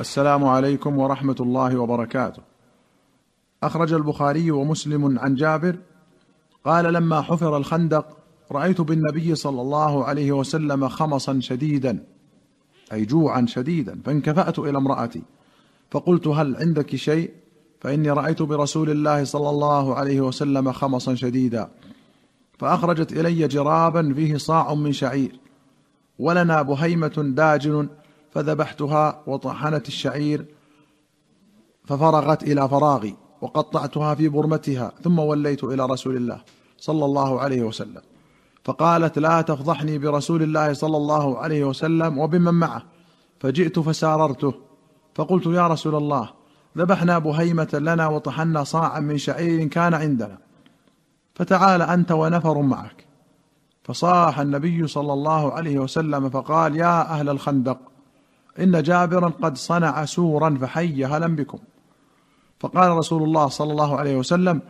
السلام عليكم ورحمة الله وبركاته. أخرج البخاري ومسلم عن جابر قال لما حفر الخندق رأيت بالنبي صلى الله عليه وسلم خمصا شديدا أي جوعا شديدا فانكفأت إلى امرأتي فقلت هل عندك شيء؟ فإني رأيت برسول الله صلى الله عليه وسلم خمصا شديدا فأخرجت إلي جرابا فيه صاع من شعير ولنا بهيمة داجن فذبحتها وطحنت الشعير ففرغت إلى فراغي وقطعتها في برمتها ثم وليت إلى رسول الله صلى الله عليه وسلم. فقالت لا تفضحني برسول الله صلى الله عليه وسلم وبمن معه. فجئت فساررته. فقلت يا رسول الله ذبحنا بهيمة لنا وطحنا صاعا من شعير كان عندنا. فتعال أنت ونفر معك. فصاح النبي صلى الله عليه وسلم فقال يا أهل الخندق إن جابرا قد صنع سورا فحي هلا بكم. فقال رسول الله صلى الله عليه وسلم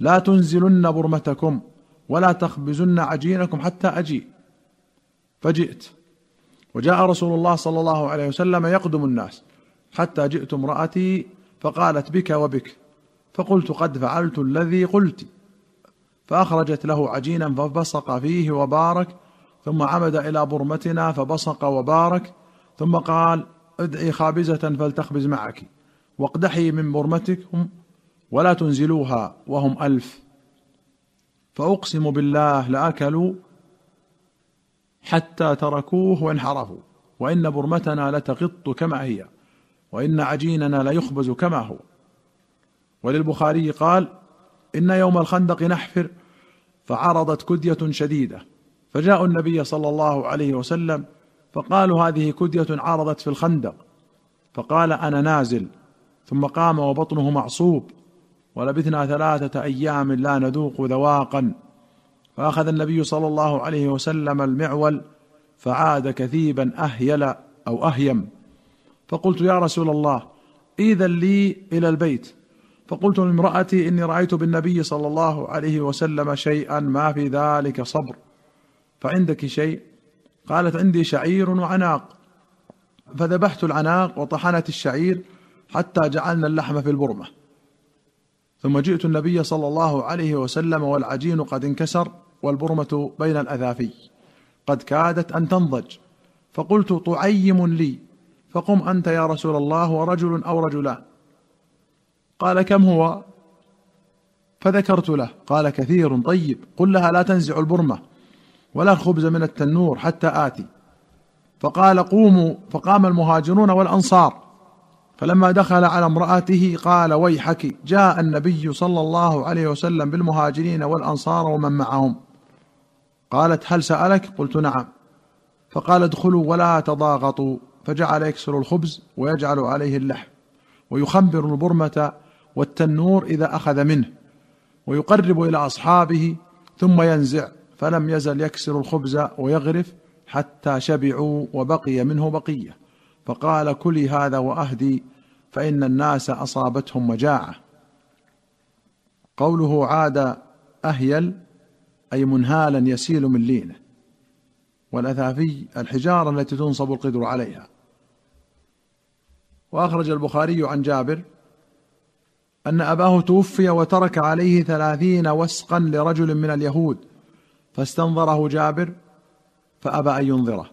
لا تنزلن برمتكم ولا تخبزن عجينكم حتى أجيء. فجئت. وجاء رسول الله صلى الله عليه وسلم يقدم الناس. حتى جئت امرأتي فقالت بك وبك. فقلت قد فعلت الذي قلت. فأخرجت له عجينا فبصق فيه وبارك ثم عمد إلى برمتنا فبصق وبارك. ثم قال ادعي خابزة فلتخبز معك واقدحي من برمتكم ولا تنزلوها وهم ألف. فأقسم بالله لأكلوا حتى تركوه وانحرفوا وإن برمتنا لتغط كما هي وإن عجيننا ليخبز كما هو. وللبخاري قال إن يوم الخندق نحفر فعرضت كدية شديدة فجاءوا النبي صلى الله عليه وسلم فقالوا هذه كدية عرضت في الخندق. فقال أنا نازل. ثم قام وبطنه معصوب. ولبثنا ثلاثة أيام لا نذوق ذواقا. فأخذ النبي صلى الله عليه وسلم المعول فعاد كثيبا أهيل أو أهيم. فقلت يا رسول الله إذا لي إلى البيت. فقلت لامرأتي إني رأيت بالنبي صلى الله عليه وسلم شيئا ما في ذلك صبر. فعندك شيء؟ قالت عندي شعير وعناق. فذبحت العناق وطحنت الشعير حتى جعلنا اللحم في البرمة. ثم جئت النبي صلى الله عليه وسلم والعجين قد انكسر والبرمة بين الاثافي قد كادت أن تنضج. فقلت طعيم لي. فقم أنت يا رسول الله ورجل أو رجلان. قال كم هو؟ فذكرت له. قال كثير. طيب. قل لها لا تنزع البرمة. ولا الخبز من التنور حتى آتي. فقال قوموا فقام المهاجرون والأنصار. فلما دخل على امرأته قال ويحك جاء النبي صلى الله عليه وسلم بالمهاجرين والأنصار ومن معهم. قالت هل سألك؟ قلت نعم. فقال ادخلوا ولا تضاغطوا فجعل يكسر الخبز ويجعل عليه اللحم. ويخمر البرمة والتنور إذا أخذ منه. ويقرب إلى أصحابه ثم ينزع. فلم يزل يكسر الخبز ويغرف حتى شبعوا وبقي منه بقية. فقال كلي هذا وأهدي فإن الناس أصابتهم مجاعه قوله عاد أهيل أي منهالا يسيل من لينة. والاثافي الحجارة التي تنصب القدر عليها. وأخرج البخاري عن جابر أن أباه توفي وترك عليه ثلاثين وسقا لرجل من اليهود فاستنظره جابر فأبى أن ينظره.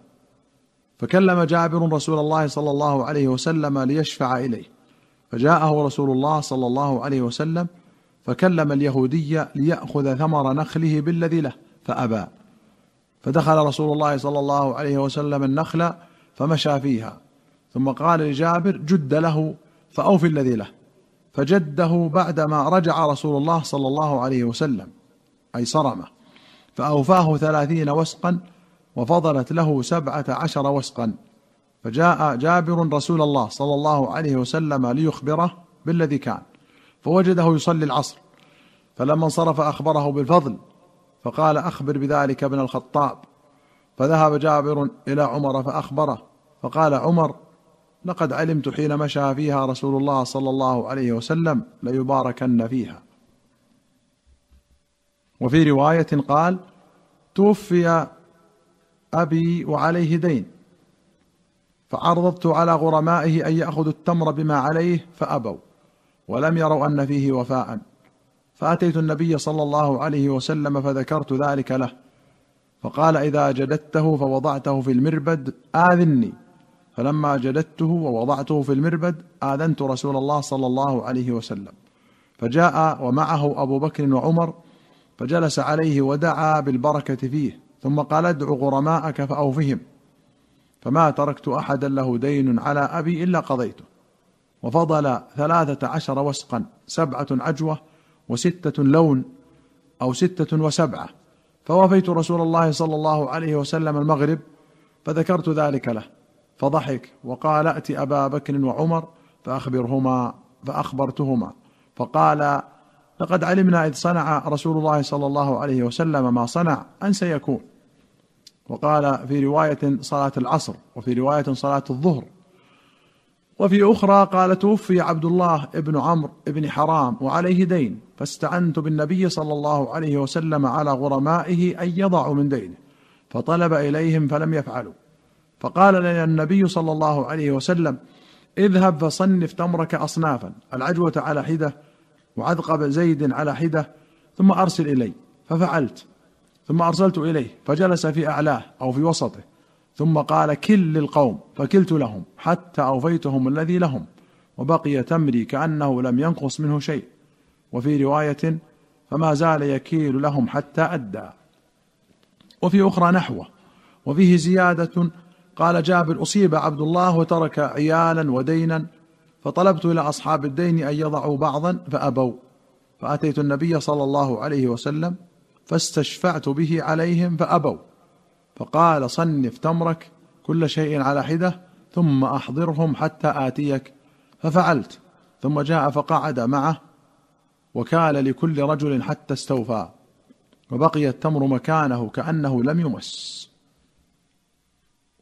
فكلم جابر رسول الله صلى الله عليه وسلم ليشفع إليه. فجاءه رسول الله صلى الله عليه وسلم فكلم اليهودي ليأخذ ثمر نخله بالذي له فأبى. فدخل رسول الله صلى الله عليه وسلم النخل فمشى فيها. ثم قال لجابر جد له فأوفي الذي له. فجده بعدما رجع رسول الله صلى الله عليه وسلم أي صرمه. فأوفاه ثلاثين وسقا وفضلت له سبعة عشر وسقا. فجاء جابر رسول الله صلى الله عليه وسلم ليخبره بالذي كان فوجده يصلي العصر. فلما انصرف أخبره بالفضل فقال أخبر بذلك ابن الخطاب. فذهب جابر إلى عمر فأخبره فقال عمر لقد علمت حين مشى فيها رسول الله صلى الله عليه وسلم ليباركن فيها. وفي رواية قال توفي أبي وعليه دين فعرضت على غرمائه أن يأخذوا التمر بما عليه فأبوا ولم يروا أن فيه وفاء. فأتيت النبي صلى الله عليه وسلم فذكرت ذلك له فقال إذا جددته فوضعته في المربد آذني. فلما جددته ووضعته في المربد آذنت رسول الله صلى الله عليه وسلم فجاء ومعه أبو بكر وعمر فجلس عليه ودعا بالبركة فيه ثم قال ادع غرماءك فأوفهم. فما تركت أحدا له دين على أبي إلا قضيته. وفضل ثلاثة عشر وسقا سبعة عجوة وستة لون أو ستة وسبعة. فوفيت رسول الله صلى الله عليه وسلم المغرب فذكرت ذلك له. فضحك وقال ائت أبا بكر وعمر فأخبرهما فأخبرتهما. فقال لقد علمنا إذ صنع رسول الله صلى الله عليه وسلم ما صنع أن سيكون. وقال في رواية صلاة العصر وفي رواية صلاة الظهر. وفي أخرى قال توفي عبد الله بن عمرو بن حرام وعليه دين فاستعنت بالنبي صلى الله عليه وسلم على غرمائه أن يضعوا من دينه فطلب إليهم فلم يفعلوا. فقال لنا النبي صلى الله عليه وسلم اذهب فصنف تمرك اصنافا. العجوة على حدة وعذقب زيد على حدة ثم أرسل إلي ففعلت. ثم أرسلت إليه فجلس في أعلاه أو في وسطه. ثم قال كل للقوم فكلت لهم حتى أوفيتهم الذي لهم. وبقي تمري كأنه لم ينقص منه شيء. وفي رواية فما زال يكيل لهم حتى أدى. وفي أخرى نحوة وفيه زيادة قال جابر أصيب عبد الله وترك عيالا ودينا فطلبت إلى أصحاب الدين أن يضعوا بعضا فأبوا. فأتيت النبي صلى الله عليه وسلم فاستشفعت به عليهم فأبوا. فقال صنف تمرك كل شيء على حدة ثم أحضرهم حتى آتيك. ففعلت. ثم جاء فقعد معه وكال لكل رجل حتى استوفى. وبقي التمر مكانه كأنه لم يمس.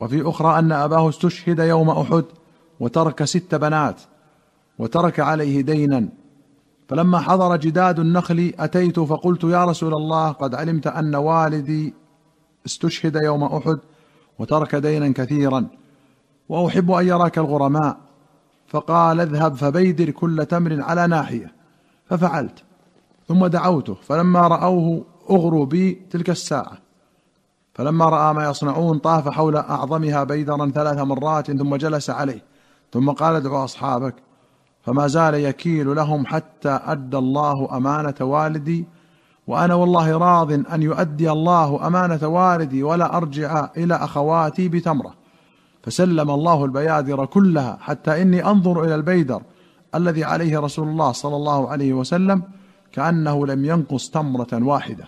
وفي أخرى أن أباه استشهد يوم أحد وترك ست بنات وترك عليه دينا. فلما حضر جداد النخل أتيت فقلت يا رسول الله قد علمت أن والدي استشهد يوم أحد وترك دينا كثيرا. وأحب أن يراك الغرماء. فقال اذهب فبيدر كل تمر على ناحية. ففعلت. ثم دعوته. فلما رأوه أغروا بي تلك الساعة. فلما رأى ما يصنعون طاف حول أعظمها بيدرا ثلاث مرات ثم جلس عليه. ثم قال ادعوا أصحابك فما زال يكيل لهم حتى أدى الله أمانة والدي وأنا والله راض أن يؤدي الله أمانة والدي ولا أرجع إلى أخواتي بتمرة. فسلم الله البيادر كلها حتى إني أنظر إلى البيدر الذي عليه رسول الله صلى الله عليه وسلم كأنه لم ينقص تمرة واحدة.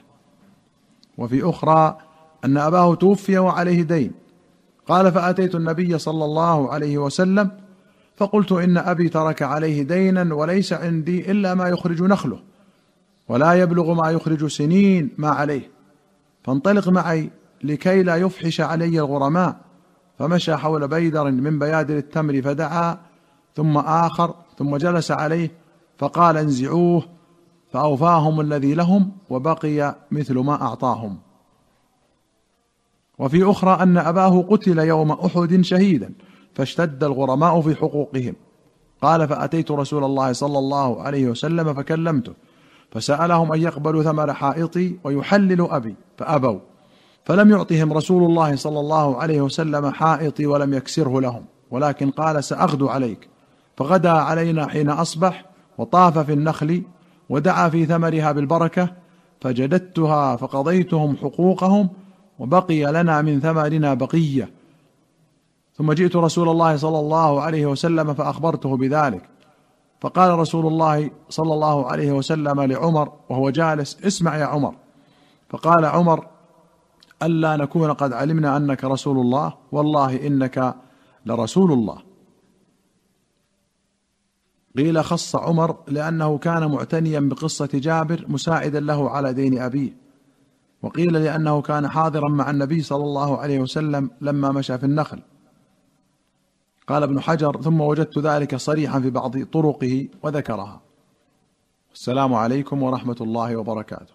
وفي أخرى أن أباه توفي وعليه دين. قال فأتيت النبي صلى الله عليه وسلم فقلت إن أبي ترك عليه دينا وليس عندي إلا ما يخرج نخله ولا يبلغ ما يخرج سنين ما عليه. فانطلق معي لكي لا يفحش علي الغرماء. فمشى حول بيدر من بيادر التمر فدعا ثم آخر ثم جلس عليه فقال انزعوه فأوفاهم الذي لهم وبقي مثل ما أعطاهم. وفي أخرى أن أباه قتل يوم أحد شهيدا. فاشتد الغرماء في حقوقهم. قال فأتيت رسول الله صلى الله عليه وسلم فكلمته فسألهم أن يقبلوا ثمر حائطي ويحللوا أبي فأبوا. فلم يعطهم رسول الله صلى الله عليه وسلم حائطي ولم يكسره لهم ولكن قال سأغدو عليك. فغدا علينا حين أصبح وطاف في النخل ودعا في ثمرها بالبركة فجددتها فقضيتهم حقوقهم وبقي لنا من ثمرنا بقية. ثم جئت رسول الله صلى الله عليه وسلم فأخبرته بذلك. فقال رسول الله صلى الله عليه وسلم لعمر وهو جالس اسمع يا عمر. فقال عمر ألا نكون قد علمنا أنك رسول الله والله إنك لرسول الله. قيل خص عمر لأنه كان معتنيا بقصة جابر مساعدا له على دين أبيه. وقيل لأنه كان حاضرا مع النبي صلى الله عليه وسلم لما مشى في النخل. قال ابن حجر ثم وجدت ذلك صريحا في بعض طرقه وذكرها. السلام عليكم ورحمة الله وبركاته.